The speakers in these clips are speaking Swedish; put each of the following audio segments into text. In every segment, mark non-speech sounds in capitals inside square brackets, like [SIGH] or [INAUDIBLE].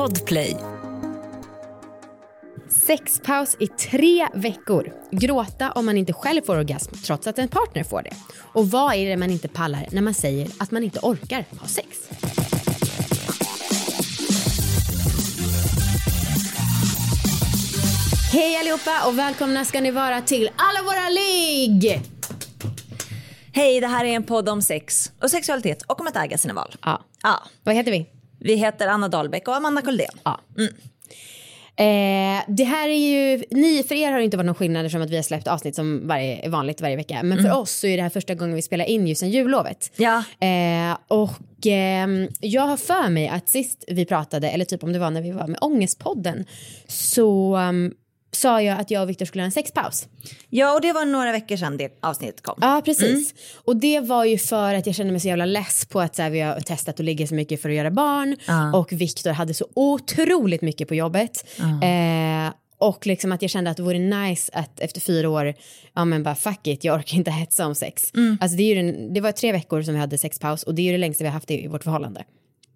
Podplay. Sexpaus i tre veckor. Gråta om man inte själv får orgasm trots att en partner får det. Och vad är det man inte pallar när man säger att man inte orkar ha sex? Hej allihopa och välkomna ska ni vara till alla våra ligg! Hej, det här är en podd om sex och sexualitet och om att äga sina val. Ja. Ja. Vad heter vi? Vi heter Anna Dahlbäck och Amanda Koldén. Ja. Eh, det här är ju, ni, för er har det inte varit någon skillnad eftersom att vi har släppt avsnitt som varje, vanligt varje vecka. Men för oss så är det här första gången vi spelar in just sen jullovet. Ja. Eh, och ehm, jag har för mig att sist vi pratade, eller typ om det var när vi var med Ångestpodden, så um, sa jag att jag och Viktor skulle ha en sexpaus. Ja, och det var några veckor sedan det avsnittet kom. Ja, precis. Och det var ju för att jag kände mig så jävla less på att så här, vi har testat att ligga så mycket för att göra barn. Och Viktor hade så otroligt mycket på jobbet. Eh, och liksom att jag kände att det vore nice att efter fyra år, ja men bara fuck it, jag orkar inte [LAUGHS] hetsa om sex. Alltså det, är den, det var tre veckor som vi hade sexpaus och det är ju det längsta vi har haft i vårt förhållande.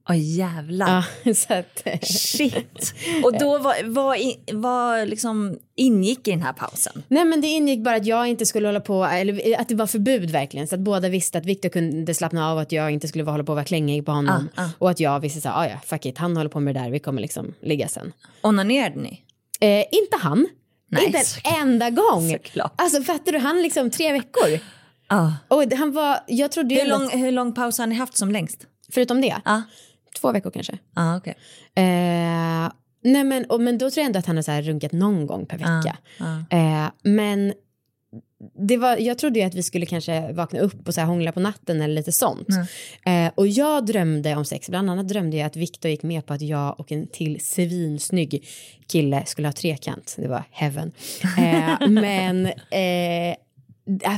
Åh jävlar. Ja, [LAUGHS] så att, Shit. Och då vad, i- vad liksom ingick i den här pausen? Nej men det ingick bara att jag inte skulle hålla på, eller att det var förbud verkligen. Så att båda visste att Viktor kunde slappna av och att jag inte skulle hålla på att vara klängig på honom. Ah, ah. Och att jag visste så här, "Ah, ja fuck it, han håller på med det där, vi kommer liksom ligga sen. Onanerade ni? Eh, inte han. Nej, inte en enda gång. Såklart. Alltså fattar du, han liksom tre veckor. Ja. Och han var, jag trodde Hur, ändå lång, hur lång paus har ni haft som längst? förutom det, Ja. Två veckor kanske. Ja, okej. Eh, nej men, och, men då tror jag ändå att han har så här runkat någon gång per vecka. Eh, men det var, jag trodde ju att vi skulle kanske vakna upp och så här hångla på natten eller lite sånt. Eh, och jag drömde om sex, bland annat drömde jag att Viktor gick med på att jag och en till svinsnygg kille skulle ha trekant. Det var heaven. Eh, [LAUGHS] men eh,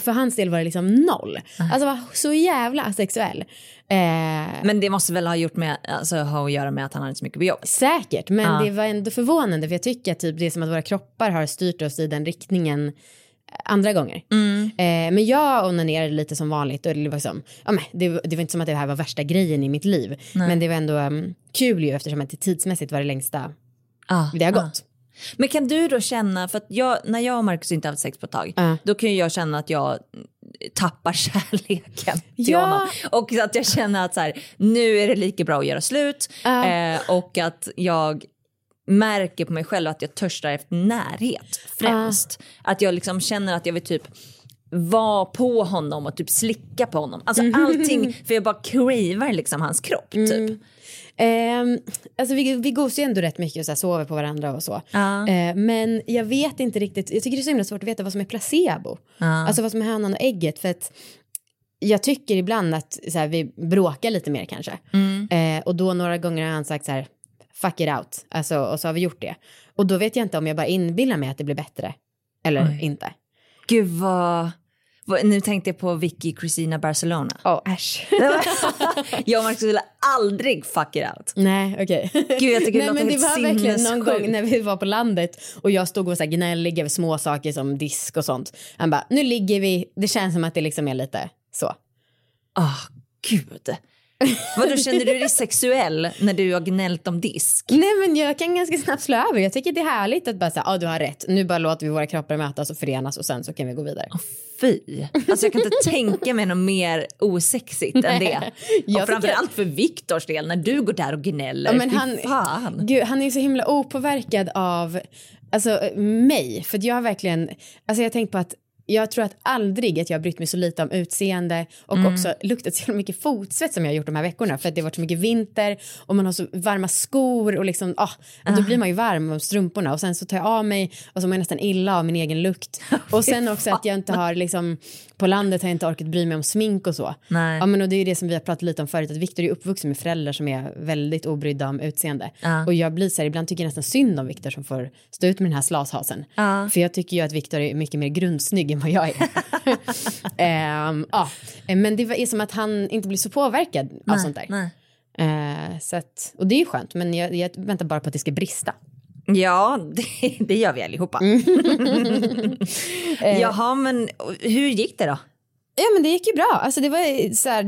för hans del var det liksom noll. Alltså var så jävla asexuell. Eh, Men det måste väl ha gjort med, alltså, ha att göra med att han hade så mycket på jobbet? Säkert, men Ja. det var ändå förvånande för jag tycker att typ det är som att våra kroppar har styrt oss i den riktningen andra gånger. Eh, men jag onanerade lite som vanligt och det var, som, ja, men, det, det var inte som att det här var värsta grejen i mitt liv. Men det var ändå um, kul ju eftersom att det tidsmässigt var det längsta Ja. det har gått. Men kan du då känna, för att jag, när jag och Marcus inte haft sex på ett tag, Ja. då kan jag känna att jag tappar [LAUGHS] kärleken till Ja. honom. Och att jag känner att så här, nu är det lika bra att göra slut. Ja. Eh, och att jag märker på mig själv att jag törstar efter närhet främst. Att jag liksom känner att jag vill typ vara på honom och typ slicka på honom. Alltså allting, [LAUGHS] för jag bara cravar liksom hans kropp typ. Ehm, alltså vi, vi gosar ju ändå rätt mycket och så här, sover på varandra och så. Ja. Eh, men jag vet inte riktigt, jag tycker det är så himla svårt att veta vad som är placebo. Alltså vad som är hönan och ägget. För att jag tycker ibland att så här, vi bråkar lite mer kanske. Eh, och då några gånger har han sagt så här, fuck it out. Alltså, och så har vi gjort det. Och då vet jag inte om jag bara inbillar mig att det blir bättre. Eller inte. Gud vad... Nu tänkte jag på Vicky Christina Barcelona. Oh, äsch. [LAUGHS] jag och Marcus skulle aldrig fuck it out. Nej, okej. Gud, jag tycker det Nej, låter men det var verkligen någon gång när vi var på landet och jag stod och var så här gnällig över små saker som disk och sånt. Han bara, nu ligger vi, det känns som att det liksom är lite så. Åh, gud. Vadå, känner du dig sexuell när du har gnällt om disk? Nej men jag kan ganska snabbt slå över. Jag tycker det är härligt att bara säga, ja ah, du har rätt, nu bara låter vi våra kroppar mötas och förenas och sen så kan vi gå vidare. Fy. Alltså jag kan inte tänka mig något mer osexigt än det. Jag Och framförallt för Viktors del, när du går där och gnäller. Ja, men han, fan. Gud, han är så himla opåverkad av alltså, mig. För jag har verkligen, alltså jag har tänkt på att jag tror att aldrig att jag har brytt mig så lite om utseende och också luktat så mycket fotsvett som jag har gjort de här veckorna för att det har varit så mycket vinter och man har så varma skor och liksom, ah, och då blir man ju varm om strumporna och sen så tar jag av mig och så mår jag nästan illa av min egen lukt [LAUGHS] och sen också att jag inte har liksom på landet har jag inte orkat bry mig om smink och så. Nej. Ja men och det är ju det som vi har pratat lite om förut att Viktor är uppvuxen med föräldrar som är väldigt obrydda om utseende Ja. och jag blir så här, ibland tycker jag nästan synd om Viktor som får stå ut med den här slashasen. För jag tycker ju att Viktor är mycket mer grundsnygg än vad jag är. [LAUGHS] Ehm, ja. Men det är som att han inte blir så påverkad av Nej, sånt där. nej. Eh, så att, och det är ju skönt, men jag, jag väntar bara på att det ska brista. Ja, det, det gör vi allihopa. Mm. [LAUGHS] Jaha, men hur gick det då? Ja men det gick ju bra. Alltså det var så här,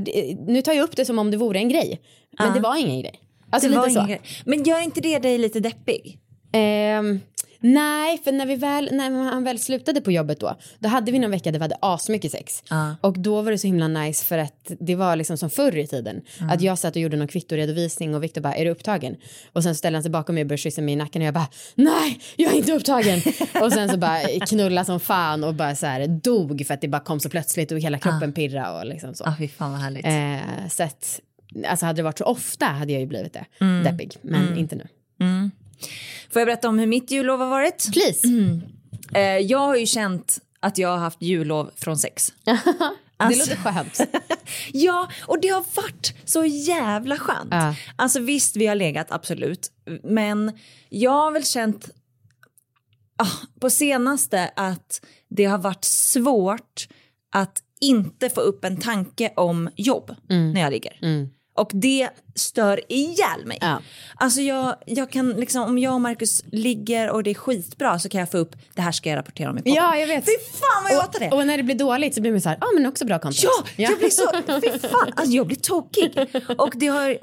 nu tar jag upp det som om det vore en grej. Men det var ingen grej. Alltså det lite så. grej. Men gör inte det dig lite deppig? Ehm, nej, för när, vi väl, när han väl slutade på jobbet då, då hade vi någon vecka där vi hade asmycket sex. Ja. Och då var det så himla nice för att det var liksom som förr i tiden. Att jag satt och gjorde någon kvittoredovisning och Viktor bara, är du upptagen? Och sen ställde han sig bakom mig och började kyssa mig i nacken och jag bara, nej, jag är inte upptagen. [LAUGHS] och sen så bara knulla som fan och bara så här dog för att det bara kom så plötsligt och hela kroppen pirra och liksom så. Ja, fy fan vad härligt. Eh, så att, alltså hade det varit så ofta hade jag ju blivit det, deppig, men inte nu. Får jag berätta om hur mitt jullov har varit? Please. Eh, jag har ju känt att jag har haft jullov från sex. Alltså- [LAUGHS] Det låter skönt. [LAUGHS] Ja, och det har varit så jävla skönt. Ja. Alltså visst, vi har legat, absolut. Men jag har väl känt ah, på senaste att det har varit svårt att inte få upp en tanke om jobb när jag ligger. Och det stör ihjäl mig. Ja. Alltså jag, jag kan liksom, om jag och Marcus ligger och det är skitbra så kan jag få upp, det här ska jag rapportera om i podden. Ja, jag vet. Fy fan vad jag hatar det! Och när det blir dåligt så blir man så här, ja ah, men också bra content. Ja, jag blir så, [LAUGHS] fy fan, alltså jag blir tokig. Och det har,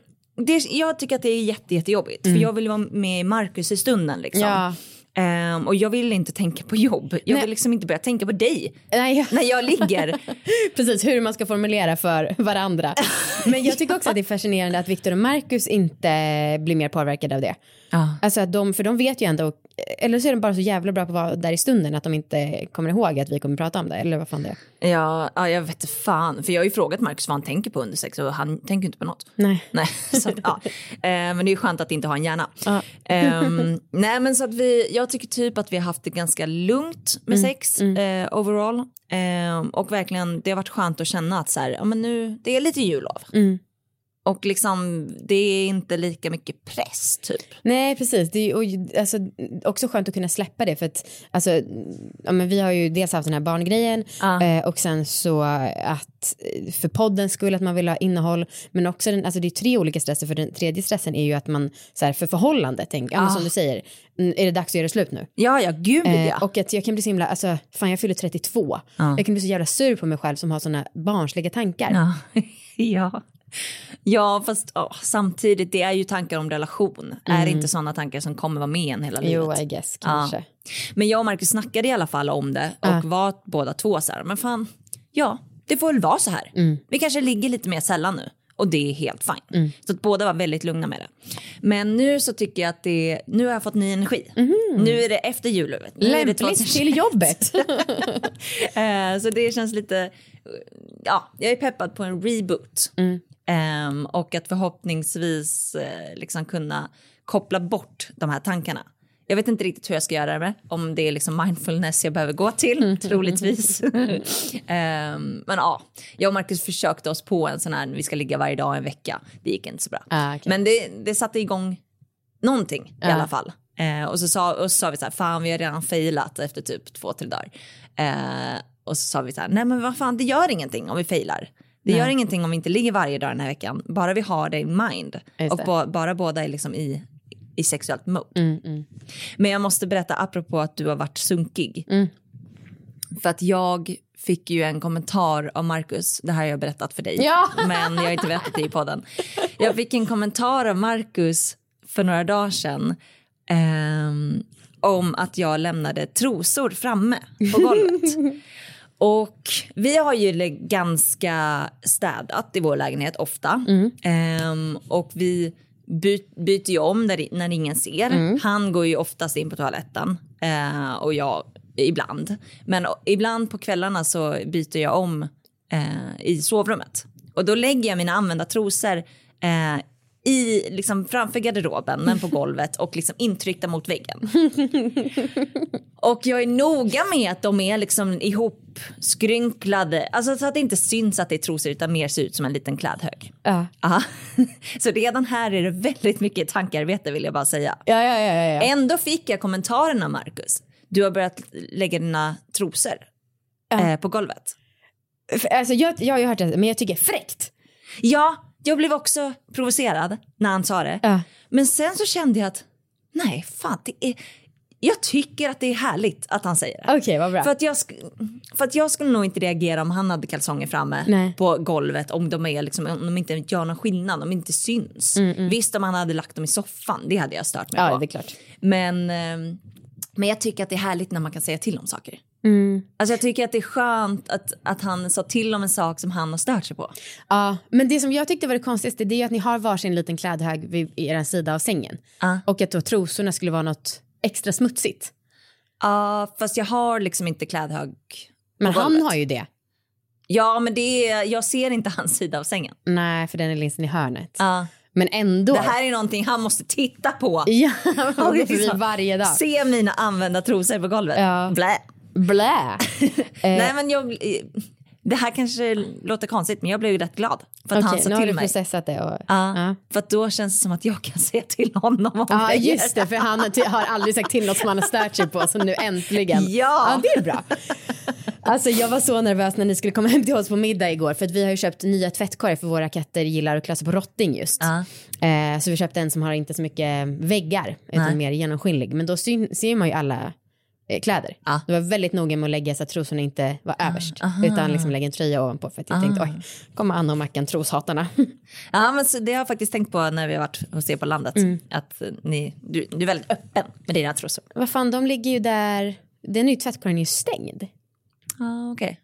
det, jag tycker att det är jätte, jättejobbigt för jag vill vara med i Marcus i stunden liksom. Ja. Ehm, och jag vill inte tänka på jobb, jag Nej. vill liksom inte börja tänka på dig Nej, när jag ligger. [LAUGHS] Precis, hur man ska formulera för varandra. [LAUGHS] Men jag tycker också att det är fascinerande att Viktor och Marcus inte blir mer påverkade av det. Ja. Alltså att de, för de vet ju ändå, eller så är de bara så jävla bra på att vara där i stunden att de inte kommer ihåg att vi kommer prata om det, eller vad fan det är. Ja, ja, jag vet fan, för jag har ju frågat Marcus vad han tänker på under sex och han tänker inte på något. Nej. [LAUGHS] Nej, så att, ja. Eh, men det är ju skönt att inte ha en hjärna. Ja. Ehm, [LAUGHS] nej men så att vi, jag tycker typ att vi har haft det ganska lugnt med sex eh, overall. Ehm, och verkligen det har varit skönt att känna att så här, ja men nu, det är lite jullov. Och liksom det är inte lika mycket press typ. Nej, precis. Det är ju och, alltså, också skönt att kunna släppa det för att alltså, ja, men vi har ju dels haft den här barngrejen Ja. eh, och sen så att för poddens skull att man vill ha innehåll men också den, alltså det är tre olika stresser för den tredje stressen är ju att man så här, för förhållandet, tänk, ja, men som du säger, mm, är det dags att göra slut nu? Ja, ja, gud Eh, ja. och att jag kan bli så himla, alltså fan jag fyller 32. Jag kan bli så jävla sur på mig själv som har såna barnsliga tankar. Ja. [LAUGHS] ja. Ja, fast åh, samtidigt, det är ju tankar om relation. Är det inte sådana tankar som kommer vara med en hela livet? Jo, I guess, kanske. Men jag och Marcus snackade i alla fall om det och var båda två så här, men fan, ja, det får väl vara så här. Vi kanske ligger lite mer sällan nu och det är helt fine. Så att båda var väldigt lugna med det. Men nu så tycker jag att det, nu har jag fått ny energi. Nu är det efter jullovet. Lämpligt 2020. till jobbet. [LAUGHS] Eh, så det känns lite, ja, jag är peppad på en reboot. Ehm, och att förhoppningsvis eh, liksom kunna koppla bort de här tankarna. Jag vet inte riktigt hur jag ska göra det, om det är liksom mindfulness jag behöver gå till, troligtvis. [LAUGHS] Ehm, men ja, jag och Marcus försökte oss på en sån här, vi ska ligga varje dag en vecka. Det gick inte så bra. Ah, okej. Men det, det satte igång någonting i alla fall. Eh, och, så sa, och så sa vi så här, fan vi har redan failat efter typ två, tre dagar. Och så sa vi så här, nej men vad fan det gör ingenting om vi failar. Det gör ingenting om vi inte ligger varje dag den här veckan, bara vi har det in mind. Just Och bara båda är liksom i, i sexuellt mode. Mm, Men jag måste berätta apropå att du har varit sunkig. Mm. För att jag fick ju en kommentar av Marcus, det här har jag berättat för dig, Ja. [LAUGHS] men jag har inte berättat det i podden. Jag fick en kommentar av Marcus för några dagar sedan ehm, om att jag lämnade trosor framme på golvet. [LAUGHS] Och vi har ju ganska städat i vår lägenhet ofta. Ehm, och vi by- byter ju om när, när ingen ser. Han går ju oftast in på toaletten eh, och jag ibland. Men ibland på kvällarna så byter jag om eh, i sovrummet. Och då lägger jag mina använda trosor eh, i, liksom framför garderoben men på golvet och liksom intryckta mot väggen. [LAUGHS] Och jag är noga med att de är liksom ihopskrynklade, alltså så att det inte syns att det är trosor utan mer ser ut som en liten klädhög. Ja. Aha. [LAUGHS] Så redan här är det väldigt mycket tankarbete vill jag bara säga. Ja, ja, ja, ja, ja. Ändå fick jag kommentaren av Marcus. Du har börjat lägga dina trosor eh, på golvet. Alltså, jag, jag har ju hört det, men jag tycker fräckt. Ja, jag blev också provocerad när han sa det. Ja. Men sen så kände jag att nej, fan, det är... Jag tycker att det är härligt att han säger det. Okej, okay, vad bra. För att, jag för att jag skulle nog inte reagera om han hade kalsonger framme Nej. på golvet om de, är liksom, om de inte gör någon skillnad, om de inte syns. Mm, mm. Visst om han hade lagt dem i soffan, det hade jag stört mig ja, på. Det är klart. Men, eh, men jag tycker att det är härligt när man kan säga till om saker. Mm. Alltså jag tycker att det är skönt att, att han sa till om en sak som han har stört sig på. Ja, men det som jag tyckte var det konstigaste det är att ni har varsin liten klädhög vid er sida av sängen. Uh. Och att då trosorna skulle vara något extra smutsigt. Ja, uh, fast jag har liksom inte klädhög Men han har ju det. Ja, men det är, jag ser inte [LAUGHS] hans sida av sängen. Nej, för den är liksom i hörnet. Ja. Men ändå. Det här är någonting han måste titta på. Ja, [LAUGHS] [LAUGHS] han går varje dag. Se mina använda trosor på golvet. Ja. Blä. Blä. [LAUGHS] Nej, men jag, det här kanske låter konstigt, men jag blev ju rätt glad. För att Okej, han sa nu har till du mig. processat det. Och, Ja, ja. För att då känns det som att jag kan säga till honom om Ja, grejer. just det, för han har aldrig sagt till något som han har stört sig på, så nu äntligen. [LAUGHS] Ja. det är bra. Alltså jag var så nervös när ni skulle komma hem till oss på middag igår för att vi har ju köpt nya tvättkorgar för våra katter gillar att klassa på rotting just. Eh, så vi köpte en som har inte så mycket väggar utan mer genomskinlig. Men då ser man ju alla eh, kläder. Ja. Det var väldigt noga med att lägga så att trosorna inte var överst aha. utan liksom lägga en tröja ovanpå för att jag tänkte oj, kommer Anna och Mackan troshatarna. [LAUGHS] Ja, men så det har jag faktiskt tänkt på när vi har varit hos er på landet. Mm. Att ni, du, du är väldigt öppen med dina trosor. Vad fan, de ligger ju där, den är ju tvättkorgen är ju stängd. Ja, okej.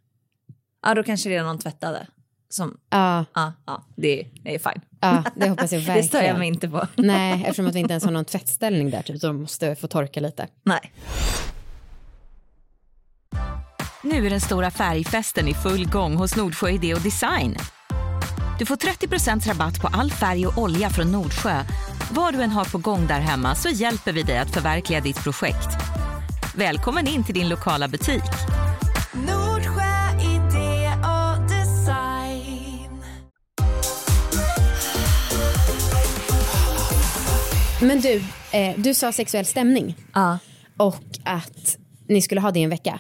Ja, då kanske det är någon tvättade. Som, Ja, ja, ja det, det är fine. ja det hoppas jag [LAUGHS] Det verkligen. stör jag mig inte på. Nej, eftersom att vi inte ens har någon tvättställning där, typ, så de måste få torka lite. Nej. Nu är den stora färgfesten i full gång hos Nordsjö Idé och Design. Du får 30% rabatt på all färg och olja från Nordsjö. Vad du än har på gång där hemma så hjälper vi dig att förverkliga ditt projekt. Välkommen in till din lokala butik. Nordsjö idé och design. Men du, eh, du sa sexuell stämning Ja. och att ni skulle ha det i en vecka.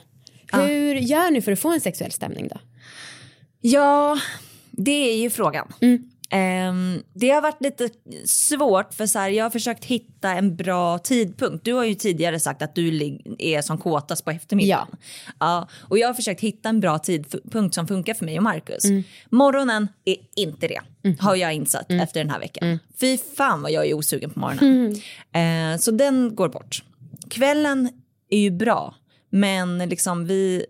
Hur gör ni för att få en sexuell stämning då? Ja, det är ju frågan. Mm. Ehm, det har varit lite svårt för så här, jag har försökt hitta en bra tidpunkt. Du har ju tidigare sagt att du är som kåtast på eftermiddagen. Ja, och jag har försökt hitta en bra tidpunkt som funkar för mig och Marcus. Mm. Morgonen är inte det, har jag insett efter den här veckan. Mm. Fy fan vad jag är osugen på morgonen. [LAUGHS] Ehm, så den går bort. Kvällen är ju bra, men liksom vi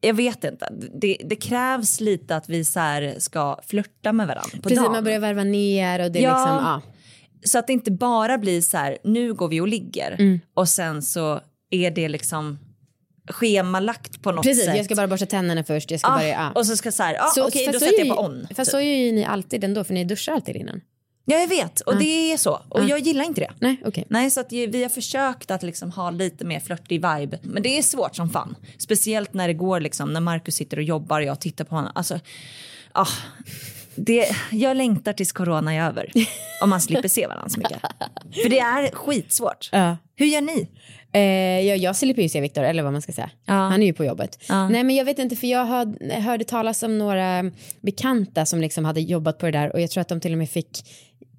jag vet inte. Det, det krävs lite att vi så ska flörta med varandra på Precis, dagen. man börjar värva ner och det är Ja. liksom, ja. Så att det inte bara blir så här, nu går vi och ligger Mm. och sen så är det liksom schemalagt på något Precis, sätt. jag ska bara borsta tänderna först. Jag ska Ah, bara, ja. Och så ska så här, ah, Så- okej fast då sätter jag på on. Fast så är ju ni alltid ändå, för ni duschar alltid innan. Ja jag vet och det är så och jag gillar inte det. Nej, okej. Nej, så att vi har försökt att liksom ha lite mer flörtig vibe. Men det är svårt som fan. Speciellt när det går liksom, när Markus sitter och jobbar och jag tittar på honom. Alltså, ah, det, jag längtar tills corona är över. Om man slipper se varandra så mycket. [LAUGHS] För det är skitsvårt. Ja. Hur gör ni? Eh, ja, jag slipper ju se Viktor, eller vad man ska säga. Ja. Han är ju på jobbet. Ja. Nej men jag vet inte för jag hörde, hörde talas om några bekanta som liksom hade jobbat på det där och jag tror att de till och med fick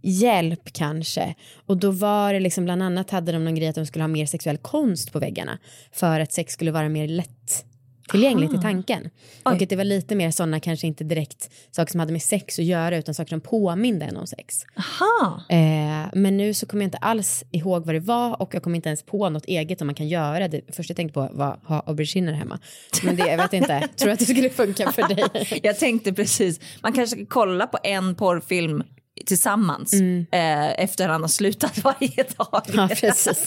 hjälp kanske. Och då var det liksom bland annat hade de någon grej att de skulle ha mer sexuell konst på väggarna för att sex skulle vara mer lätt tillgängligt i tanken. Och att det var lite mer sådana kanske inte direkt saker som hade med sex att göra utan saker som påminde en om sex. Aha. Eh, men nu så kommer jag inte alls ihåg vad det var och jag kommer inte ens på något eget som man kan göra. Det första jag tänkte på var ha auberginer hemma. Men det, jag vet inte, [LAUGHS] tror att det skulle funka för dig? Jag tänkte precis, man kanske ska kolla på en porrfilm tillsammans eh, efter han har slutat [LAUGHS] varje dag. Ja, precis.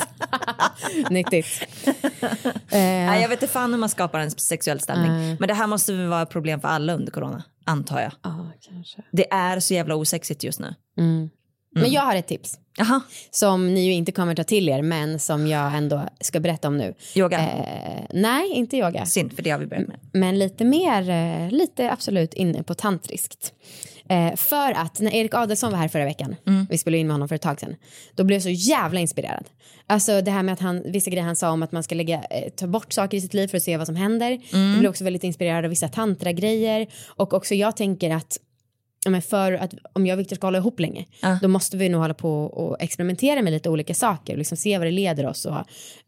[LAUGHS] Nyttigt. Nej, jag vet inte fan hur man skapar en sexuell stämning. Men det här måste väl vara ett problem för alla under corona, antar jag. Ja, kanske. Det är så jävla osexigt just nu. Men jag har ett tips Jaha, som ni ju inte kommer ta till er men som jag ändå ska berätta om nu. yoga. Eh, nej, inte yoga. Synd, för det har vi börjat med. men lite mer, eh, lite absolut inne på tantriskt. Eh, för att när Erik Adelsson var här förra veckan, vi spelade in med honom för ett tag sedan, då blev jag så jävla inspirerad. Alltså det här med att han, vissa grejer han sa om att man ska lägga, eh, ta bort saker i sitt liv för att se vad som händer. Jag blev också väldigt inspirerad av vissa tantragrejer och också jag tänker att men för att om jag och Victor ska hålla ihop länge, Ja. då måste vi nog hålla på och experimentera med lite olika saker, liksom se vad det leder oss och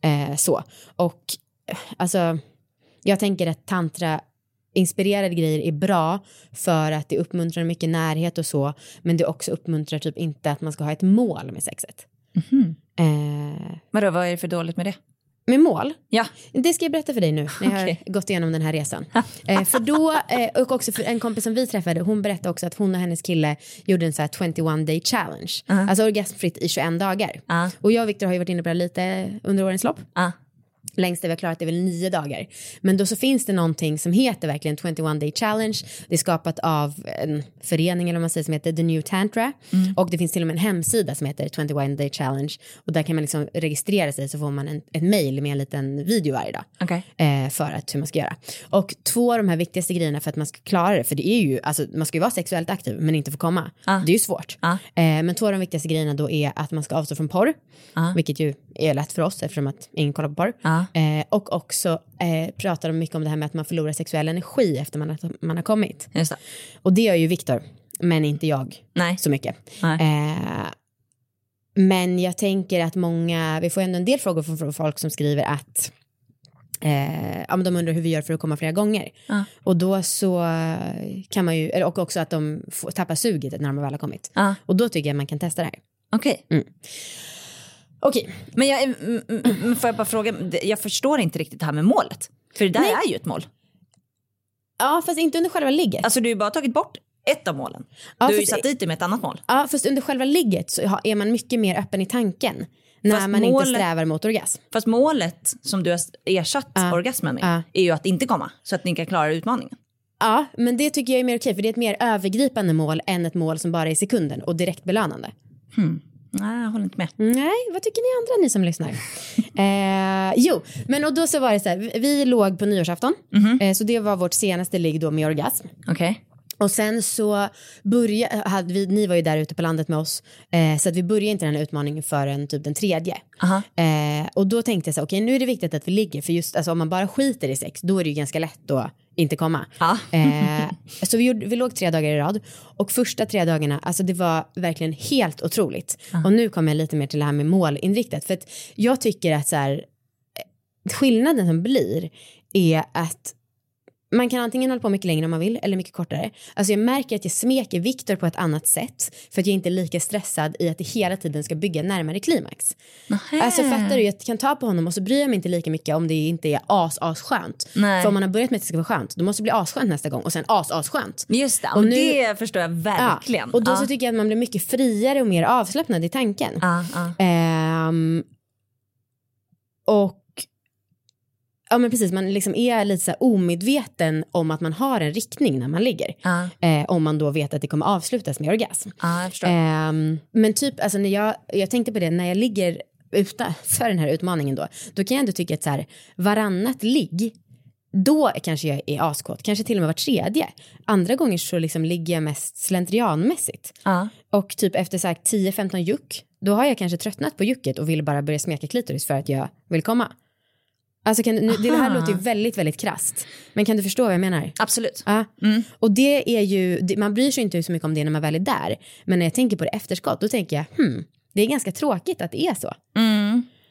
eh, så. Och eh, alltså, jag tänker att tantra inspirerade grejer är bra för att det uppmuntrar mycket närhet och så, men det också uppmuntrar typ inte att man ska ha ett mål med sexet. Eh, Vadå, vad är det för dåligt med det? med mål? Ja. Det ska jag berätta för dig nu när jag Okej. har gått igenom den här resan. eh, för då, eh, och också för en kompis som vi träffade, hon berättade också att hon och hennes kille gjorde en så här 21 day challenge. Alltså orgasmfritt i 21 dagar. Ja. Och jag och Victor har ju varit inne på det lite under årens lopp. Ah. Längst det vi har klarat är väl nio dagar. Men då så finns det någonting som heter verkligen 21 day challenge. Det är skapat av en förening eller vad man säger som heter The New Tantra. Och det finns till och med en hemsida som heter 21 day challenge. Och där kan man liksom registrera sig så får man en, ett mail med en liten video varje dag. Okej. Eh, för att hur man ska göra. Och två av de här viktigaste grejerna för att man ska klara det, för det är ju, alltså man ska ju vara sexuellt aktiv men inte få komma. Det är ju svårt. Ah. Eh, men två av de viktigaste grejerna då är att man ska avstå från porr, vilket ju är lätt för oss eftersom att ingen kollar på porr. Eh, och också eh, pratar de mycket om det här med att man förlorar sexuell energi efter man har, man har kommit. Just det. Och det gör ju Viktor, men inte jag Nej. så mycket. Eh, men jag tänker att många, vi får ändå en del frågor från, folk som skriver att eh, ja, men de undrar hur vi gör för att komma flera gånger. Ja. Och då så kan man ju, och också att de får, tappar suget när de väl har kommit. Ja. Och då tycker jag man kan testa det här. Okej. Okej, Men jag, får jag bara fråga, jag förstår inte riktigt det här med målet. För det där är ju ett mål. ja fast inte under själva ligget. Alltså du har ju bara tagit bort ett av målen. Ja, du har ju satt dit det med ett annat mål. Ja, fast under själva ligget så är man mycket mer öppen i tanken. När Fast man målet- inte strävar mot orgasm. Fast målet som du har ersatt orgasmen med Ja. är ju att inte komma. Så att ni kan klara utmaningen. Ja, men det tycker jag är mer okej för det är ett mer övergripande mål än ett mål som bara är i sekunden och direkt belönande. Nej, jag håller inte med. Nej, vad tycker ni andra ni som lyssnar? [LAUGHS] eh, jo, men och då så var det så här, vi- låg på nyårsafton, eh, så det var vårt senaste ligg då med orgasm. Okej. Och sen så började, hade vi, ni var ju där ute på landet med oss, eh, så att vi började inte den här utmaningen förrän typ den tredje. Aha. Eh, och då tänkte jag så okej nu är det viktigt att vi ligger, för just alltså, om man bara skiter i sex, då är det ju ganska lätt att inte komma. Eh, så vi, gjorde, vi låg tre dagar i rad och första tre dagarna, alltså det var verkligen helt otroligt. Och nu kommer jag lite mer till det här med målinriktat, för att jag tycker att så här, eh, skillnaden som blir är att man kan antingen hålla på mycket längre om man vill eller mycket kortare. Alltså jag märker att jag smeker Viktor på ett annat sätt för att jag inte är lika stressad i att det hela tiden ska bygga närmare klimax. Alltså fattar du, jag kan ta på honom och så bryr jag mig inte lika mycket om det inte är as as skönt. Nej. För om man har börjat med att det ska vara skönt, då måste det bli asskönt nästa gång och sen as as skönt. Just det, Och och nu- det förstår jag verkligen. Ja, och då ja. så tycker jag att man blir mycket friare och mer avslappnad i tanken. Ja. Ehm, och ja men precis, man liksom är lite så omedveten om att man har en riktning när man ligger. Ja. Eh, om man då vet att det kommer avslutas med orgasm. förstår. Ehm, men typ, alltså när jag, jag tänkte på det, när jag ligger utanför den här utmaningen då, då kan jag ändå tycka att så här, varannat ligg, då kanske jag är askåt, kanske till och med var tredje. Andra gånger så liksom ligger jag mest slentrianmässigt. ja. Och typ efter så här 10-15 juck, då har jag kanske tröttnat på jucket och vill bara börja smeka klitoris för att jag vill komma. Alltså kan, nu, det här låter ju väldigt, väldigt krasst. Men kan du förstå vad jag menar? Absolut. Ja. Och det är ju, man bryr sig inte så mycket om det när man väl är där. Men när jag tänker på det efterskott, då tänker jag, hmm, det är ganska tråkigt att det är så.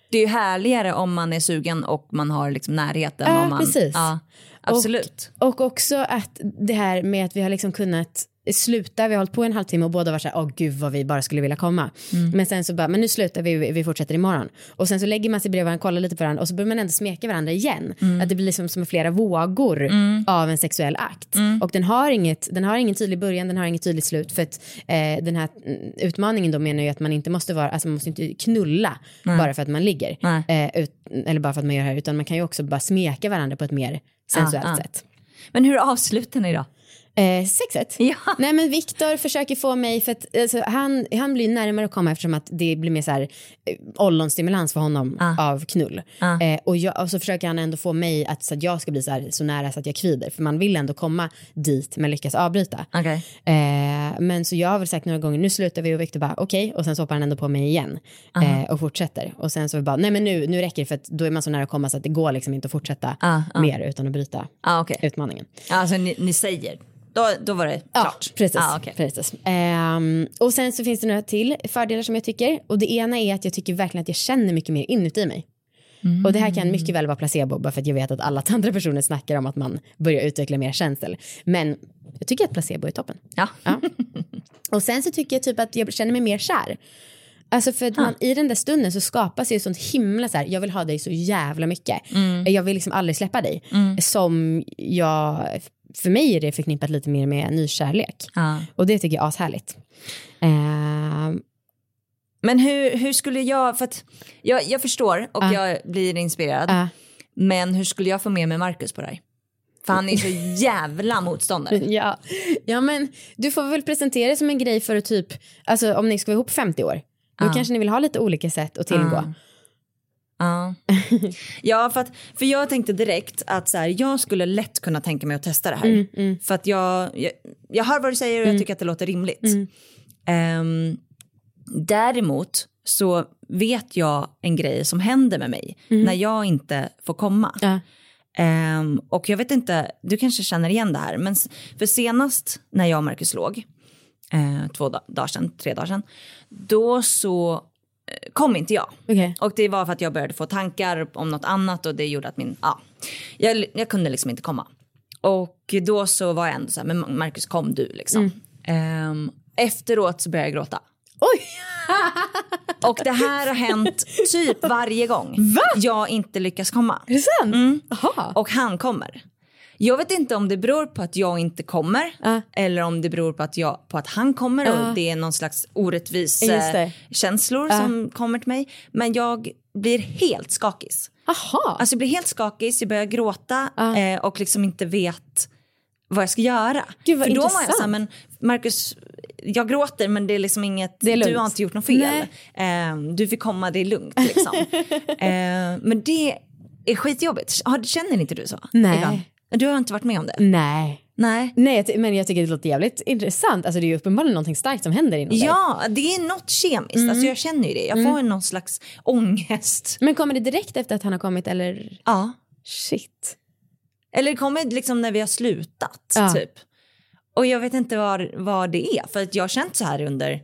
Det är ju härligare om man är sugen och man har liksom närheten. Ja, man, precis. Ja, absolut. Och också att det här med att vi har liksom kunnat sluta, vi har hållit på en halvtimme och båda var så här, åh gud vad vi bara skulle vilja komma. Men sen så bara, men nu slutar vi, vi fortsätter imorgon. Och sen så lägger man sig bredvid varandra, kollar lite på varandra och så börjar man ändå smeka varandra igen. Att det blir liksom som flera vågor av en sexuell akt. Och den har, inget, den har ingen tydlig början, den har inget tydligt slut. För att eh, den här mm, utmaningen då menar ju att man inte måste vara, alltså man måste inte knulla bara för att man ligger. Nej. Eh, ut, eller bara för att man gör det här, utan man kan ju också bara smeka varandra på ett mer sensuellt Ah, ah. sätt. Men hur avslutar ni då? Eh, sexet? Ja. Nej men Viktor försöker få mig, för att alltså, han, han blir närmare att komma eftersom att det blir mer så här eh, ollonstimulans för honom Ah. av knull. Ah. Eh, och, jag, och så försöker han ändå få mig att, så att jag ska bli så, här, så nära så att jag kvider. För man vill ändå komma dit men lyckas avbryta. Okej. Eh, men så jag har väl sagt några gånger, nu slutar vi och Viktor bara okej och sen så hoppar han ändå på mig igen eh, och fortsätter. Och sen så vi bara, nej men nu, nu räcker det för att då är man så nära att komma så att det går liksom inte att fortsätta Ah, ah. mer utan att bryta Ah, okej. utmaningen. Alltså ni, ni säger då, då var det Ja, klart. precis. Ah, okej. precis. Ehm, och sen så finns det några till fördelar som jag tycker. Och det ena är att jag tycker verkligen att jag känner mycket mer inuti mig. Och det här kan mycket väl vara placebo bara för att jag vet att alla [LAUGHS] andra personer snackar om att man börjar utveckla mer känsel. Men jag tycker att placebo är toppen. Ja. Ja. Och sen så tycker jag typ att jag känner mig mer kär. Alltså för att man, i den där stunden så skapas ju sånt himla så här, jag vill ha dig så jävla mycket. Jag vill liksom aldrig släppa dig. Som jag, för mig är det förknippat lite mer med nykärlek. Ja. Och det tycker jag är ashärligt. Ehm, Men hur, hur skulle jag, för att jag, jag förstår och Ja. jag blir inspirerad. Ja. Men hur skulle jag få med mig Marcus på det här? För han är så jävla motståndare. [LAUGHS] ja. ja men du får väl presentera det som en grej för att typ, alltså om ni ska vara ihop 50 år. Då kanske ni vill ha lite olika sätt att tillgå. Ja. [LAUGHS] Ja, för, att, för jag tänkte direkt att så här, jag skulle lätt kunna tänka mig att testa det här. Mm, För att jag, jag, jag hör vad du säger och jag tycker att det låter rimligt. Mm. Ehm, däremot så vet jag en grej som händer med mig när jag inte får komma. Mm. Ja. Ehm, och jag vet inte, du kanske känner igen det här, men för senast när jag och Marcus låg, eh, två da- dagar sedan, tre dagar sedan, då så kom inte jag. Okej. Och det var för att jag började få tankar om något annat och det gjorde att min, ja, jag, jag kunde liksom inte komma. Och då så var jag ändå så här, men Marcus kom du liksom. Ehm, efteråt så började jag gråta. Oj! [LAUGHS] Och det här har hänt typ varje gång jag inte lyckas komma. Är det sant? Mm. Och han kommer. Jag vet inte om det beror på att jag inte kommer Ja. eller om det beror på att, jag, på att han kommer och det är någon slags orättvis eh, känslor som kommer till mig. Men jag blir helt skakis. Jaha. Alltså jag blir helt skakis, jag börjar gråta eh, och liksom inte vet vad jag ska göra. Gud, vad För då var jag intressant. så här, men Marcus, jag gråter men det är liksom inget, Det är lugnt. du har inte gjort något fel. Eh, du fick komma, det är lugnt liksom. [LAUGHS] eh, men det är skitjobbigt. Känner inte du så? Nej. Ibland? Du har inte varit med om det? Nej. Nej. Nej, men jag tycker det låter jävligt intressant. Alltså det är ju uppenbarligen någonting starkt som händer inom dig. Ja, det är något kemiskt. Mm. Alltså jag känner ju det. Jag får någon slags ångest. Men kommer det direkt efter att han har kommit eller? Ja. Shit. Eller det kommer liksom när vi har slutat Ja. typ. Och jag vet inte vad, vad det är. För att jag har känt så här under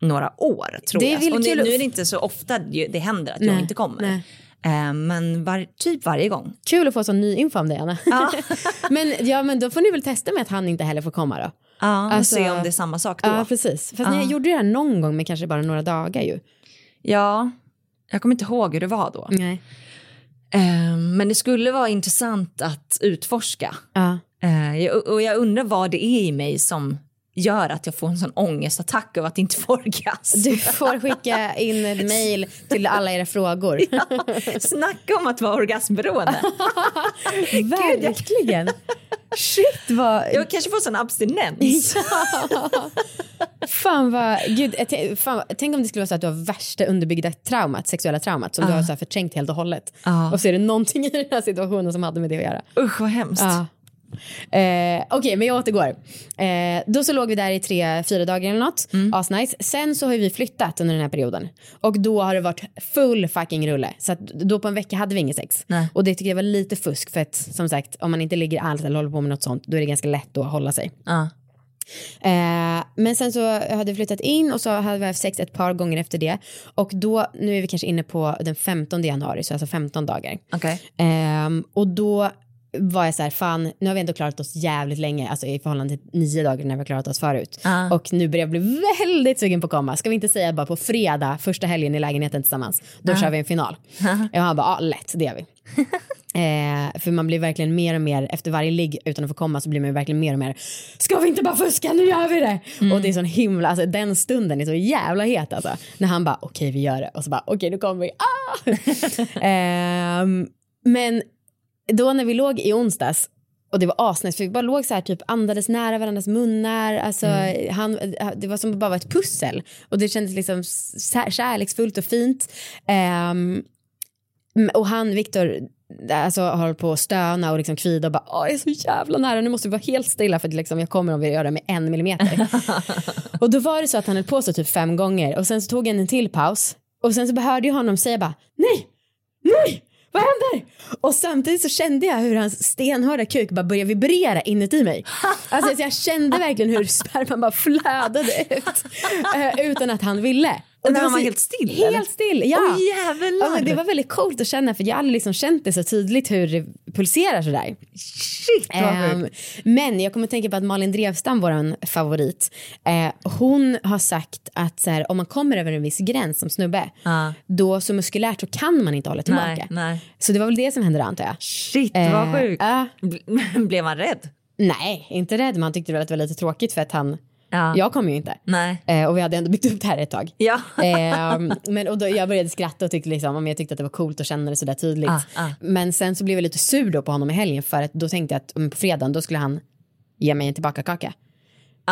några år tror Det jag. Och nu, nu är det inte så ofta det det händer att jag Nej, inte kommer. nej. Eh, men var, typ varje gång. Kul att få sån ny info om dig Anna. Ja. [LAUGHS] men, ja, men då får ni väl testa med att han inte heller får komma då. Ja, Alltså- och se om det är samma sak då. Ja, precis. Fast ni gjorde det här någon gång men kanske bara några dagar ju. Ja, jag kommer inte ihåg hur det var då. Nej. Eh, men det skulle vara intressant att utforska. Ja. Eh, och jag undrar vad det är i mig som gör att jag får en sån ångestattack av att inte få orgasm. Du får skicka in ett mejl till alla era frågor. [LAUGHS] Snacka om att vara orgasmberoende. [LAUGHS] Verkligen. Shit vad... Jag kanske får sån abstinens. Fan vad... Gud, fan, tänk om det skulle vara så att du har värsta underbyggda traumat, sexuella traumat som du har så här förträngt helt och hållet. Ja. Och så är det någonting i den här situationen som hade med det att göra. Usch vad hemskt. Ja. Eh, Okej, men jag återgår. Eh, då så låg vi där i tre, fyra dagar eller något. Asnice. Sen så har vi flyttat under den här perioden. Och då har det varit full fucking rulle. Så då på en vecka hade vi inget sex. Nej. Och det tycker jag var lite fusk för att som sagt om man inte ligger alls eller håller på med något sånt då är det ganska lätt att hålla sig. Ja. Eh, men sen så hade vi flyttat in och så hade vi haft sex ett par gånger efter det. Och då, nu är vi kanske inne på den 15 januari, så alltså 15 dagar. Okej. Ehm, och då var jag så här, fan nu har vi ändå klarat oss jävligt länge, alltså i förhållande till nio dagar när vi har klarat oss förut. Ah. Och nu börjar jag bli väldigt sugen på att komma. Ska vi inte säga bara på fredag, första helgen i lägenheten tillsammans, då kör vi en final. Och han bara, ja lätt, det gör vi. [LAUGHS] Eh, för man blir verkligen mer och mer, efter varje ligg utan att få komma så blir man verkligen mer och mer, ska vi inte bara fuska, nu gör vi det! Och det är sån himla, alltså den stunden är så jävla het alltså. När han bara, okej vi gör det, och så bara, okej nu kommer vi, ah! [LAUGHS] Ehm, men då när vi låg i onsdags och det var asnice för vi bara låg så här typ andades nära varandras munnar. Alltså, han, det var som att bara var ett pussel. Och det kändes liksom kärleksfullt och fint. Ehm, och han, Viktor, alltså, håller på att stöna och liksom kvida och bara Åh, jag är så jävla nära, nu måste vi vara helt stilla för liksom, jag kommer om vi gör det med en millimeter. [LAUGHS] och då var det så att han höll på så typ fem gånger och sen så tog han en till paus och sen så hörde jag honom säga bara nej, nej vad händer? Och samtidigt så kände jag hur hans stenhårda kuk bara började vibrera inuti mig. Alltså jag kände verkligen hur sperman bara flödade ut eh, utan att han ville. Och det var så- helt still, Helt eller? still, ja. Jävlar. ja det var väldigt coolt att känna för jag har aldrig liksom känt det så tydligt hur det pulserar sådär. Shit vad sjukt. men jag kommer att tänka på att Malin Drevstam, vår favorit, eh, hon har sagt att så här, om man kommer över en viss gräns som snubbe, Ja. då så muskulärt så kan man inte hålla tillbaka. Nej, nej. Så det var väl det som hände då antar jag. Shit Eh, vad sjukt. Bl- [LAUGHS] Blev han rädd? nej, inte rädd, man tyckte väl att det var lite tråkigt för att han, Ja. jag kom ju inte. Nej. Eh, och vi hade ändå byggt upp det här ett tag. Ja. [LAUGHS] Ehm, men och då, jag började skratta och tyckte liksom, om jag tyckte att det var coolt att känna det sådär tydligt. Ah, ah. Men sen så blev jag lite sur då på honom i helgen för att då tänkte jag att mm, på fredagen då skulle han ge mig en tillbaka-kaka.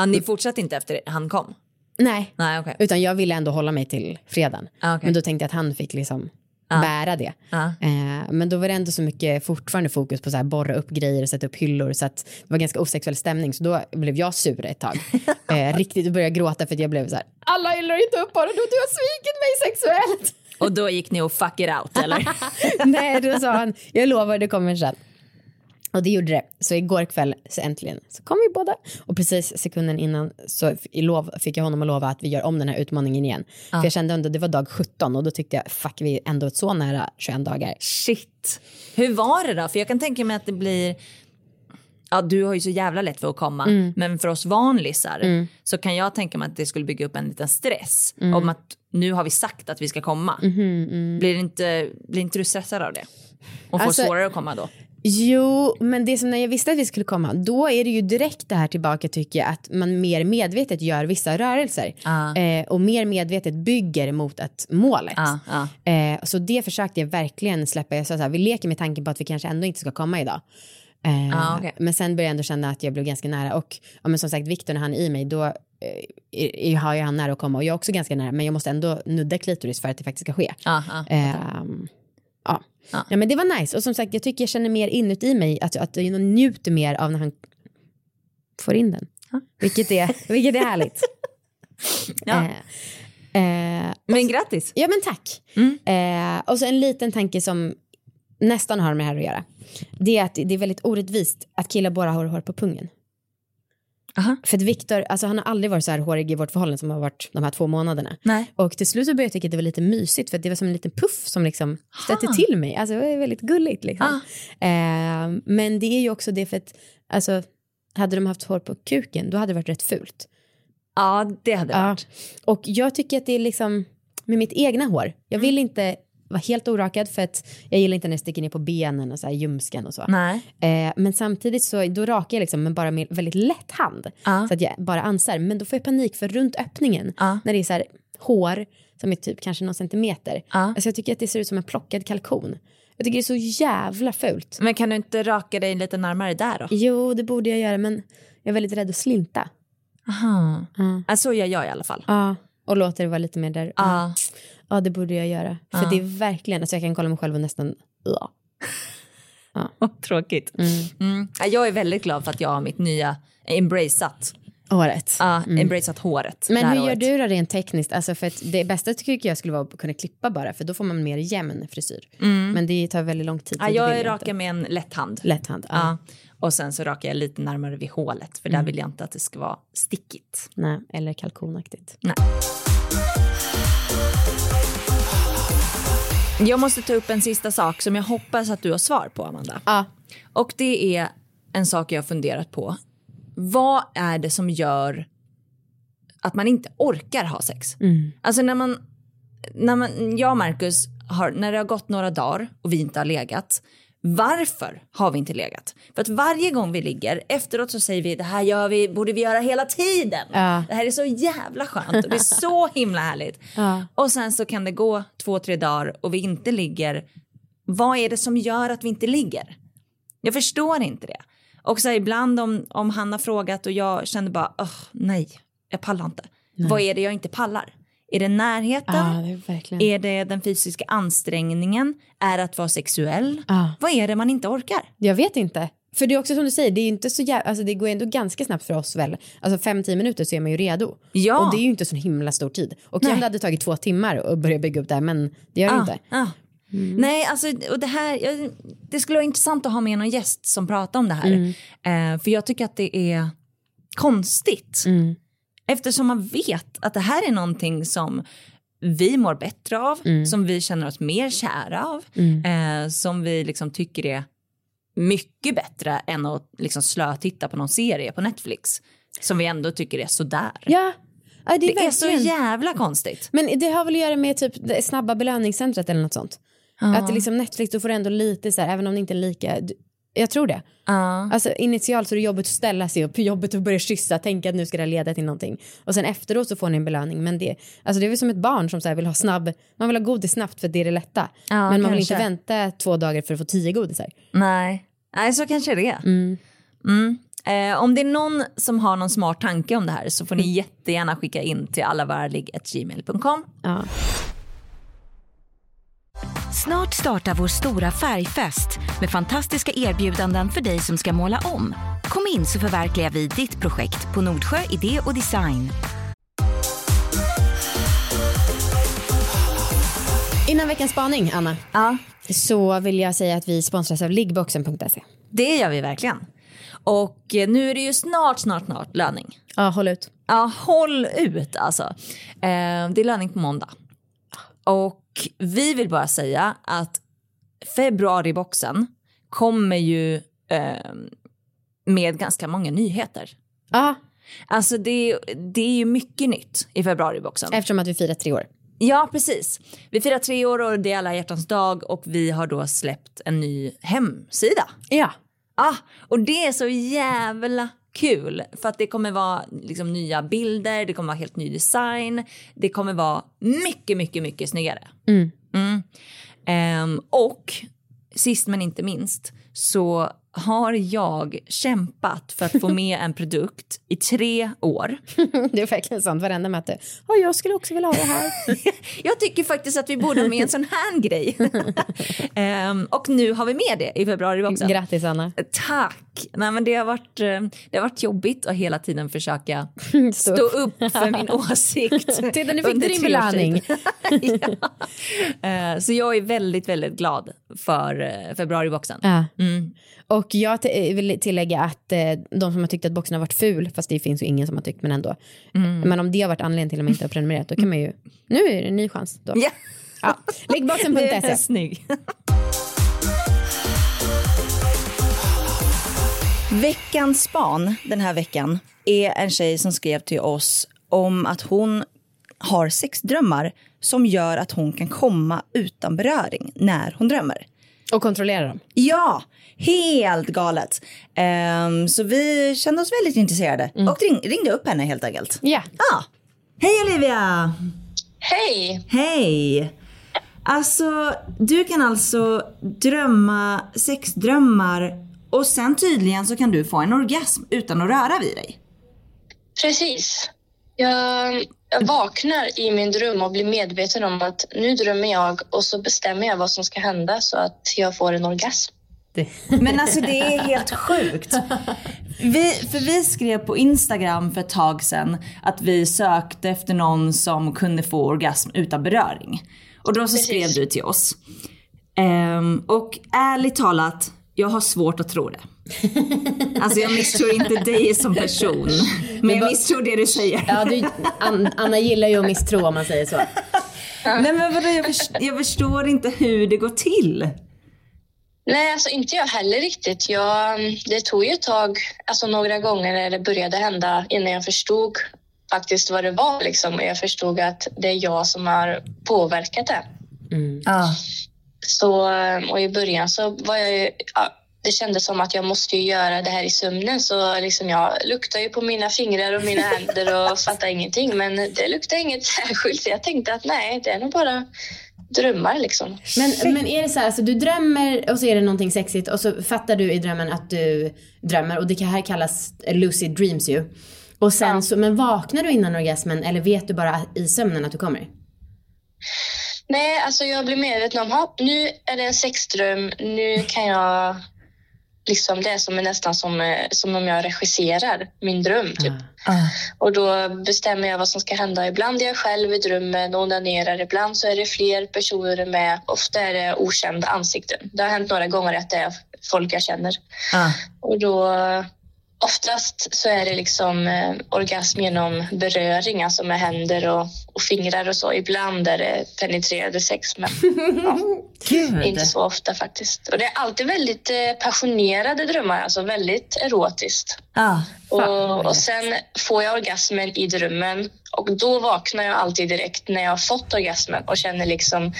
Ni fortsatte inte efter han kom? Nej, Nej okej. utan jag ville ändå hålla mig till fredagen. Ah, okej. Men då tänkte jag att han fick liksom bära det. Ah. Eh, men då var det ändå så mycket fortfarande fokus på så här borra upp grejer och sätta upp hyllor så att det var ganska osexuell stämning så då blev jag sur ett tag. [LAUGHS] eh, riktigt, och började gråta för att jag blev så här alla hyllor inte upp bara då du har svikit mig sexuellt. Och då gick ni och fuck it out eller? [LAUGHS] Nej, då sa han, jag lovar det kommer sen. Och det gjorde det. Så igår kväll så äntligen så kom vi båda. Och precis sekunden innan så f- i lov, fick jag honom att lova att vi gör om den här utmaningen igen. För jag kände ändå, det var dag 17 och då tyckte jag, fuck vi är ändå så nära 21 dagar. Shit. Hur var det då? För jag kan tänka mig att det blir Ja, du har ju så jävla lätt för att komma. Mm. Men för oss vanlisar så kan jag tänka mig att det skulle bygga upp en liten stress Mm. om att nu har vi sagt att vi ska komma. Mm-hmm, Blir, inte, blir inte du stressad av det? Och får Alltså- svårare att komma då? Jo, men det som när jag visste att vi skulle komma, då är det ju direkt det här tillbaka tycker jag, att man mer medvetet gör vissa rörelser. Ah. Eh, och mer medvetet bygger mot ett målet. Ah, ah. Eh, så det försökte jag verkligen släppa. Jag sa så här, vi leker med tanken på att vi kanske ändå inte ska komma idag. Eh, Ah, okej. Men sen började jag ändå känna att jag blev ganska nära och ja, men som sagt Viktor när han är i mig då eh, har jag han nära att komma och jag är också ganska nära men jag måste ändå nudda klitoris för att det faktiskt ska ske. Ja. Ja. ja, men det var nice och som sagt jag tycker jag känner mer inuti mig att, att jag njuter mer av när han får in den. Vilket, är, [LAUGHS] vilket är härligt. Ja. Eh, eh, Men grattis! Ja men tack. Eh, och så en liten tanke som nästan har med det här att göra. Det är att det är väldigt orättvist att killar bara har hår på pungen. Aha. För att Viktor, alltså han har aldrig varit så här hårig i vårt förhållande som har varit de här två månaderna. Nej. Och till slut så började jag tycka att det var lite mysigt för att det var som en liten puff som liksom stötte till mig. Alltså det var väldigt gulligt liksom. Eh, men det är ju också det för att, alltså hade de haft hår på kuken då hade det varit rätt fult. Ja, det hade det Ja. varit. Och jag tycker att det är liksom med mitt egna hår. Jag vill inte vara helt orakad för att jag gillar inte när det sticker ner på benen och så här ljumsken och så. Nej. Eh, men samtidigt så då rakar jag liksom med bara med väldigt lätt hand. Ja. Så att jag bara ansar. Men då får jag panik för runt öppningen Ja. när det är så här hår som är typ kanske någon centimeter. Ja. Alltså jag tycker att det ser ut som en plockad kalkon. Jag tycker det är så jävla fult. Men kan du inte raka dig lite närmare där då? Jo, det borde jag göra men jag är väldigt rädd att slinta. Aha. Ja, så gör jag i alla fall. Ja, och låter det vara lite mer där. Ja. Ja, det borde jag göra. För Ja. det är verkligen, alltså jag kan kolla mig själv och nästan, ja. [LAUGHS] Tråkigt. Mm. Ja, Jag är väldigt glad för att jag har mitt nya embraceat. Året. Ja, embraceat håret. Men hur gör året. du då rent tekniskt? Alltså för att det bästa tycker jag skulle vara att kunna klippa bara, för då får man mer jämn frisyr. Men det tar väldigt lång tid. Ja, jag rakar med en lätt hand. Lätt hand. Ja. Ja. Och sen så rakar jag lite närmare vid hålet för där vill jag inte att det ska vara stickigt. Nej, eller kalkonaktigt. Jag måste ta upp en sista sak som jag hoppas att du har svar på Amanda. Ja. Och det är en sak jag har funderat på. Vad är det som gör att man inte orkar ha sex? Alltså när man, när man, jag och Marcus har, när det har gått några dagar och vi inte har legat, varför har vi inte legat? För att varje gång vi ligger, efteråt så säger vi det här gör vi, borde vi göra hela tiden. Ja. Det här är så jävla skönt och det är [LAUGHS] så himla härligt. Ja. Och sen så kan det gå två, tre dagar och vi inte ligger. Vad är det som gör att vi inte ligger? Jag förstår inte det. Och så ibland om, om han har frågat och jag känner bara, "Åh, nej, jag pallar inte. Vad är det jag inte pallar? Är det närheten? Ja, det är. Är det den fysiska ansträngningen? Är det att vara sexuell? Ja. Vad är det man inte orkar? Jag vet inte. För det är också som du säger, det är inte så jävla, alltså det går ändå ganska snabbt för oss väl. Alltså fem, tio minuter så är man ju redo. Ja. Och det är ju inte så himla stor tid. Och Nej. om det hade tagit två timmar att börja bygga upp det här, men det gör det Ah, inte. ah. Nej, alltså och det här, det skulle vara intressant att ha med någon gäst som pratar om det här. Eh, för jag tycker att det är konstigt. Eftersom man vet att det här är någonting som vi mår bättre av, som vi känner oss mer kära av, eh, som vi liksom tycker är mycket bättre än att liksom slötitta på någon serie på Netflix. Som vi ändå tycker är sådär. Ja, ja det är, det är så jävla konstigt. Men det har väl att göra med typ snabba belöningscentret eller något sånt. Att det liksom Netflix, då får du ändå lite så här, även om det inte är lika. Jag tror det. Ja. Alltså initialt så är det jobbigt att ställa sig upp, jobbigt att börja kyssa, tänka att nu ska det leda till någonting. Och sen efteråt så får ni en belöning. Men det, alltså det är väl som ett barn som så vill ha snabb, man vill ha godis snabbt för det är det lätta. Ja, men man vill kanske. inte vänta två dagar för att få tio godisar. Nej. Nej, så kanske det är. Mm. Eh, om det är någon som har någon smart tanke om det här så får ni jättegärna skicka in till allavarlig.gmail.com. Ja. Snart startar vår stora färgfest med fantastiska erbjudanden för dig som ska måla om. Kom in så förverkligar vi ditt projekt på Nordsjö Idé och Design. Innan veckans spaning, Anna, Ja, så vill jag säga att vi sponsras av liggboxen.se. det gör vi verkligen. Och eh, nu är det ju snart, snart, snart löning. Ja, håll ut. Ja, håll ut alltså. Eh, det är löning på måndag. Och vi vill bara säga att februariboxen kommer ju eh, med ganska många nyheter. Ja, Alltså det, det är ju mycket nytt i februariboxen. eftersom att vi firar tre år. Ja, precis. Vi firar tre år och det är alla hjärtans dag och vi har då släppt en ny hemsida. Ja. Ah, och det är så jävla kul för att det kommer vara liksom nya bilder, det kommer vara helt ny design, det kommer vara mycket, mycket, mycket snyggare. Mm. Ehm, och sist men inte minst så har jag kämpat för att få [LAUGHS] med en produkt i tre år. [LAUGHS] Det är verkligen sant, varenda möte. Ja, jag skulle också vilja ha det här. [LAUGHS] Jag tycker faktiskt att vi borde ha med en sån här grej. Ehm, och nu har vi med det i februari också. Grattis, Anna. Tack! Nej, men det, har varit, eh, det har varit jobbigt att hela tiden försöka [LAUGHS] Stå stå upp för min [LAUGHS] åsikt. [LAUGHS] Titta, nu fick du din belöning. ja. Eh, Så jag är väldigt, väldigt glad för eh, februariboxen. Ja. Och jag vill tillägga att de som har tyckt att boxen har varit ful, fast det finns ju ingen som har tyckt men ändå. Men om det har varit anledningen till att man inte har prenumererat, då kan man ju, nu är det en ny chans. Då. Ja, Ja. det är Veckans span den här veckan är en tjej som skrev till oss om att hon har sexdrömmar som gör att hon kan komma utan beröring när hon drömmer. Och kontrollera dem. Ja, helt galet. Ehm, så vi kände oss väldigt intresserade och ring, ringde upp henne helt enkelt. Ja. Ja. Hej Olivia! Hej! Hej! Alltså, du kan alltså drömma sexdrömmar och sen tydligen så kan du få en orgasm utan att röra vid dig. Precis. Jag, jag vaknar i min dröm och blir medveten om att nu drömmer jag och så bestämmer jag vad som ska hända så att jag får en orgasm. Men alltså det är helt sjukt. Vi, för vi skrev på Instagram för ett tag sedan att vi sökte efter någon som kunde få orgasm utan beröring. Och då så Precis. skrev du till oss. Ehm, och ärligt talat, jag har svårt att tro det. Alltså jag misstror inte dig som person. Men jag misstror det du säger. Ja, du, An- Anna gillar ju att misstro om man säger så. Nej men vadå, jag, förstår, jag förstår inte hur det går till. Nej, alltså inte jag heller riktigt. Jag, det tog ju ett tag, alltså några gånger när det började hända innan jag förstod faktiskt vad det var. Liksom. Och Jag förstod att det är jag som har påverkat det. Ja. Så, och i början så var jag ju, ja, det kändes som att jag måste ju göra det här i sömnen så liksom jag luktade ju på mina fingrar och mina händer och [LAUGHS] fattade ingenting men det luktade inget särskilt så jag tänkte att nej, det är nog bara drömmar liksom. Men, men är det så här, alltså, du drömmer och så är det någonting sexigt och så fattar du i drömmen att du drömmer och det här kallas lucid dreams ju. Och sen så, men vaknar du innan orgasmen eller vet du bara i sömnen att du kommer? Nej, alltså jag blir medveten om att nu är det en sexdröm, nu kan jag liksom, det är som, nästan som, eh, som om jag regisserar min dröm. Typ. Ah. Och då bestämmer jag vad som ska hända. Ibland är jag själv i drömmen och onanerar. Ibland så är det fler personer med. Ofta är det okända ansikten. Det har hänt några gånger att det är folk jag känner. Ah. Och då oftast så är det liksom eh, orgasm genom beröring, alltså med händer och, och fingrar och så. Ibland är det penetrerande sex, men ja, [LAUGHS] inte så ofta faktiskt. Och det är alltid väldigt eh, passionerade drömmar, alltså väldigt erotiskt. Ah. Och, och sen får jag orgasmen i drömmen och då vaknar jag alltid direkt när jag har fått orgasmen och känner liksom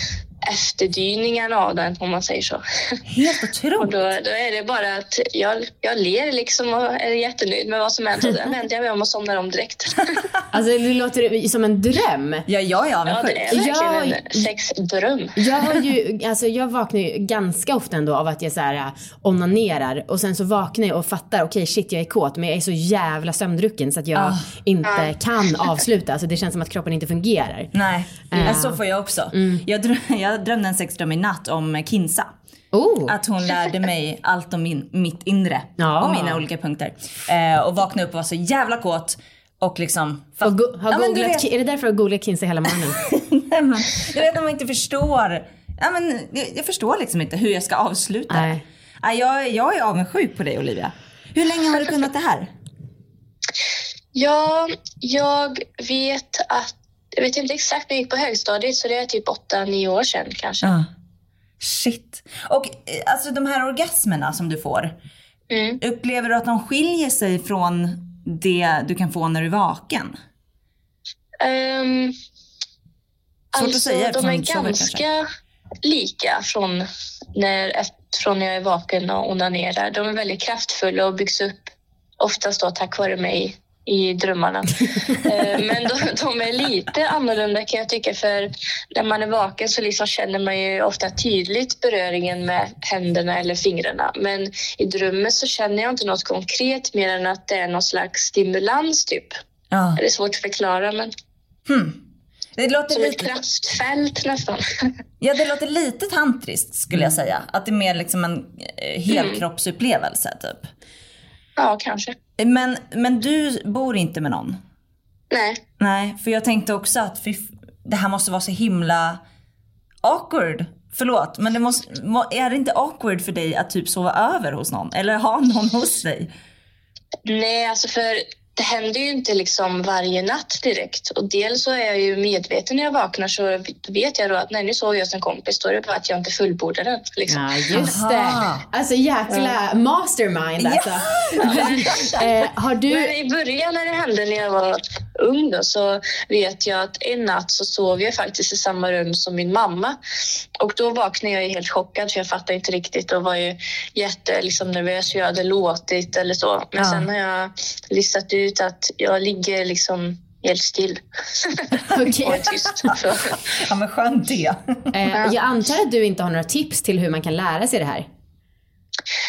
efterdyningarna av den, om man säger så. Helt [LAUGHS] Och otroligt. då, då är det bara att jag, jag ler liksom och är jättenöjd med vad som hänt och sen vänder jag mig om och somnar om direkt. [LAUGHS] Alltså det låter som en dröm. Ja, jag är Ja, avundsjuk. det är verkligen Ja, en sexdröm. Jag, har ju, alltså jag vaknar ju ganska ofta ändå av att jag så här, äh, onanerar och sen så vaknar jag och fattar okej shit jag är kåt men jag är så jävla sömndrucken så att jag Ah. inte kan avsluta. Alltså det känns som att kroppen inte fungerar. Nej, ja. så får jag också. Jag, dröm, jag drömde en sexdröm i natt om Kinsa. Oh. Att hon lärde mig allt om min, mitt inre Ja. och mina olika punkter. Eh, och vaknade upp och var så jävla kåt. Och liksom... Och go- har Ja, googlat, vet- är det därför du har googlat Kinsey hela morgonen? [LAUGHS] Nej, men, du vet när man inte förstår. Ja, men, jag, jag förstår liksom inte hur jag ska avsluta. Nej. Ja, jag, jag är avundsjuk på dig Olivia. Hur länge har du kunnat det här? Ja, jag vet att... Jag vet inte exakt när jag gick på högstadiet så det är typ åtta, nio år sedan kanske. Ja. Shit. Och eh, alltså de här orgasmerna som du får. Mm. Upplever du att de skiljer sig från det du kan få när du är vaken? Um, att alltså, säga de är ganska lika från när, från när jag är vaken och onanerar. De är väldigt kraftfulla och byggs upp oftast då tack vare mig i drömmarna. [LAUGHS] Eh, Men de, de är lite annorlunda kan jag tycka för när man är vaken så liksom känner man ju ofta tydligt beröringen med händerna eller fingrarna. Men i drömmen så känner jag inte något konkret mer än att det är någon slags stimulans typ. Ja. Det är svårt att förklara men Det låter som ett lite, kraftfält nästan. [LAUGHS] ja, det låter lite tantriskt skulle jag säga. Att det är mer liksom en eh, helkroppsupplevelse typ. Ja, kanske. Men, men du bor inte med någon? Nej. Nej, för jag tänkte också att fy, det här måste vara så himla awkward. Förlåt, men det måste, må- är det inte awkward för dig att typ sova över hos någon? Eller ha någon hos dig? Nej, alltså för det händer ju inte liksom varje natt direkt. Och dels så är jag ju medveten när jag vaknar så vet jag då att nej, nu sover jag hos en kompis. Då är det bara att jag inte fullbordar den. Liksom. Ja, just Aha. det. Alltså jäkla mastermind alltså. [LAUGHS] eh, har du... Men i början när det hände när jag var ung då, så vet jag att en natt så sov jag faktiskt i samma rum som min mamma. Och då vaknade jag ju helt chockad för jag fattade inte riktigt och var ju jätte liksom, nervös hur jag hade låtit eller så. Men Ja. sen har jag listat ut att jag ligger liksom helt still [LAUGHS] Okej. och är tyst. Ja men skönt det. Eh, jag antar att du inte har några tips till hur man kan lära sig det här?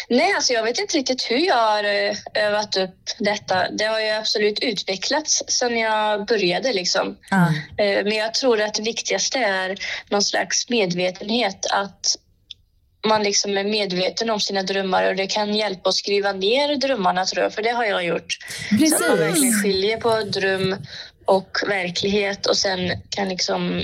Nej, alltså jag vet inte riktigt hur jag har eh, övat upp detta. Det har ju absolut utvecklats sedan jag började. Liksom. Ja. Eh, Men jag tror att det viktigaste är någon slags medvetenhet. Att man liksom är medveten om sina drömmar och det kan hjälpa att skriva ner drömmarna tror jag, för det har jag gjort. Så att man verkligen skiljer på dröm och verklighet och sen kan liksom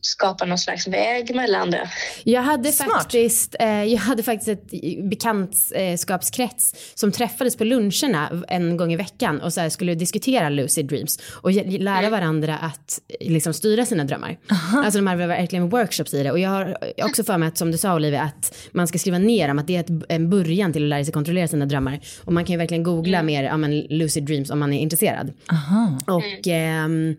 skapa någon slags väg mellan det. Jag hade, Smart. faktiskt, eh, jag hade faktiskt ett bekantskapskrets som träffades på luncherna en gång i veckan och så här skulle diskutera lucid dreams och lära varandra att eh, liksom styra sina drömmar. Alltså de hade verkligen workshops i det och jag har också för mig att som du sa Olivia att man ska skriva ner dem att det är ett, en början till att lära sig kontrollera sina drömmar och man kan ju verkligen googla mer ja, men lucid dreams om man är intresserad. Och ehm,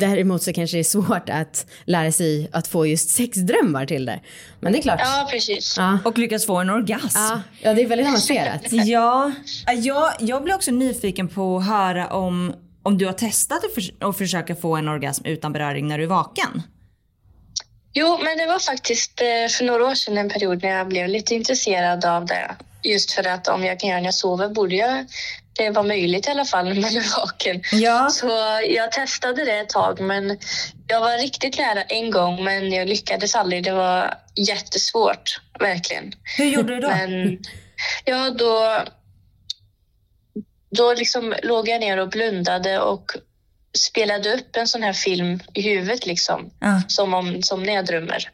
däremot så kanske det är svårt att lära sig att få just sexdrömmar till det. Men det är klart. Ja, precis. Ja. Och lyckas få en orgasm. Ja, ja, det är väldigt avancerat. [LAUGHS] Ja, jag, jag blir också nyfiken på att höra om, om du har testat att, förs- att försöka få en orgasm utan beröring när du är vaken. Jo, men det var faktiskt eh, för några år sedan en period när jag blev lite intresserad av det. Just för att om jag kan göra när jag sover borde jag det var möjligt i alla fall när man är vaken. Ja. Så jag testade det ett tag men jag var riktigt nära en gång men jag lyckades aldrig. Det var jättesvårt, verkligen. Hur gjorde du då? Men Ja, då, då liksom låg jag ner och blundade och spelade upp en sån här film i huvudet liksom. Ja. Som, om, som när jag drömmer.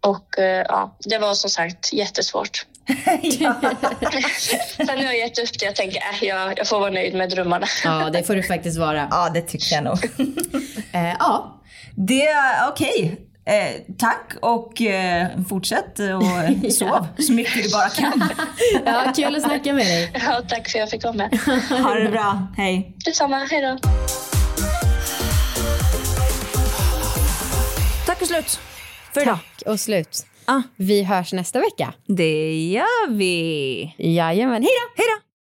Och eh, ja, det var som sagt jättesvårt. [LAUGHS] [LAUGHS] Sen har jag gett upp det. Jag tänker, äh, jag, jag får vara nöjd med drömmarna. Ja, det får du faktiskt vara. Ja, det tycker jag nog. [LAUGHS] Eh, ja, Det, okej. Eh, tack och eh, fortsätt och sov så mycket du bara kan. ja, kul att snacka med dig. Ja, tack för att jag fick vara med. Ha det bra. Hej. Detsamma, hej då. Tack och slut för idag. Tack och slut. Ah. Vi hörs nästa vecka. Det gör vi. Jajamän, hej då! Hej då.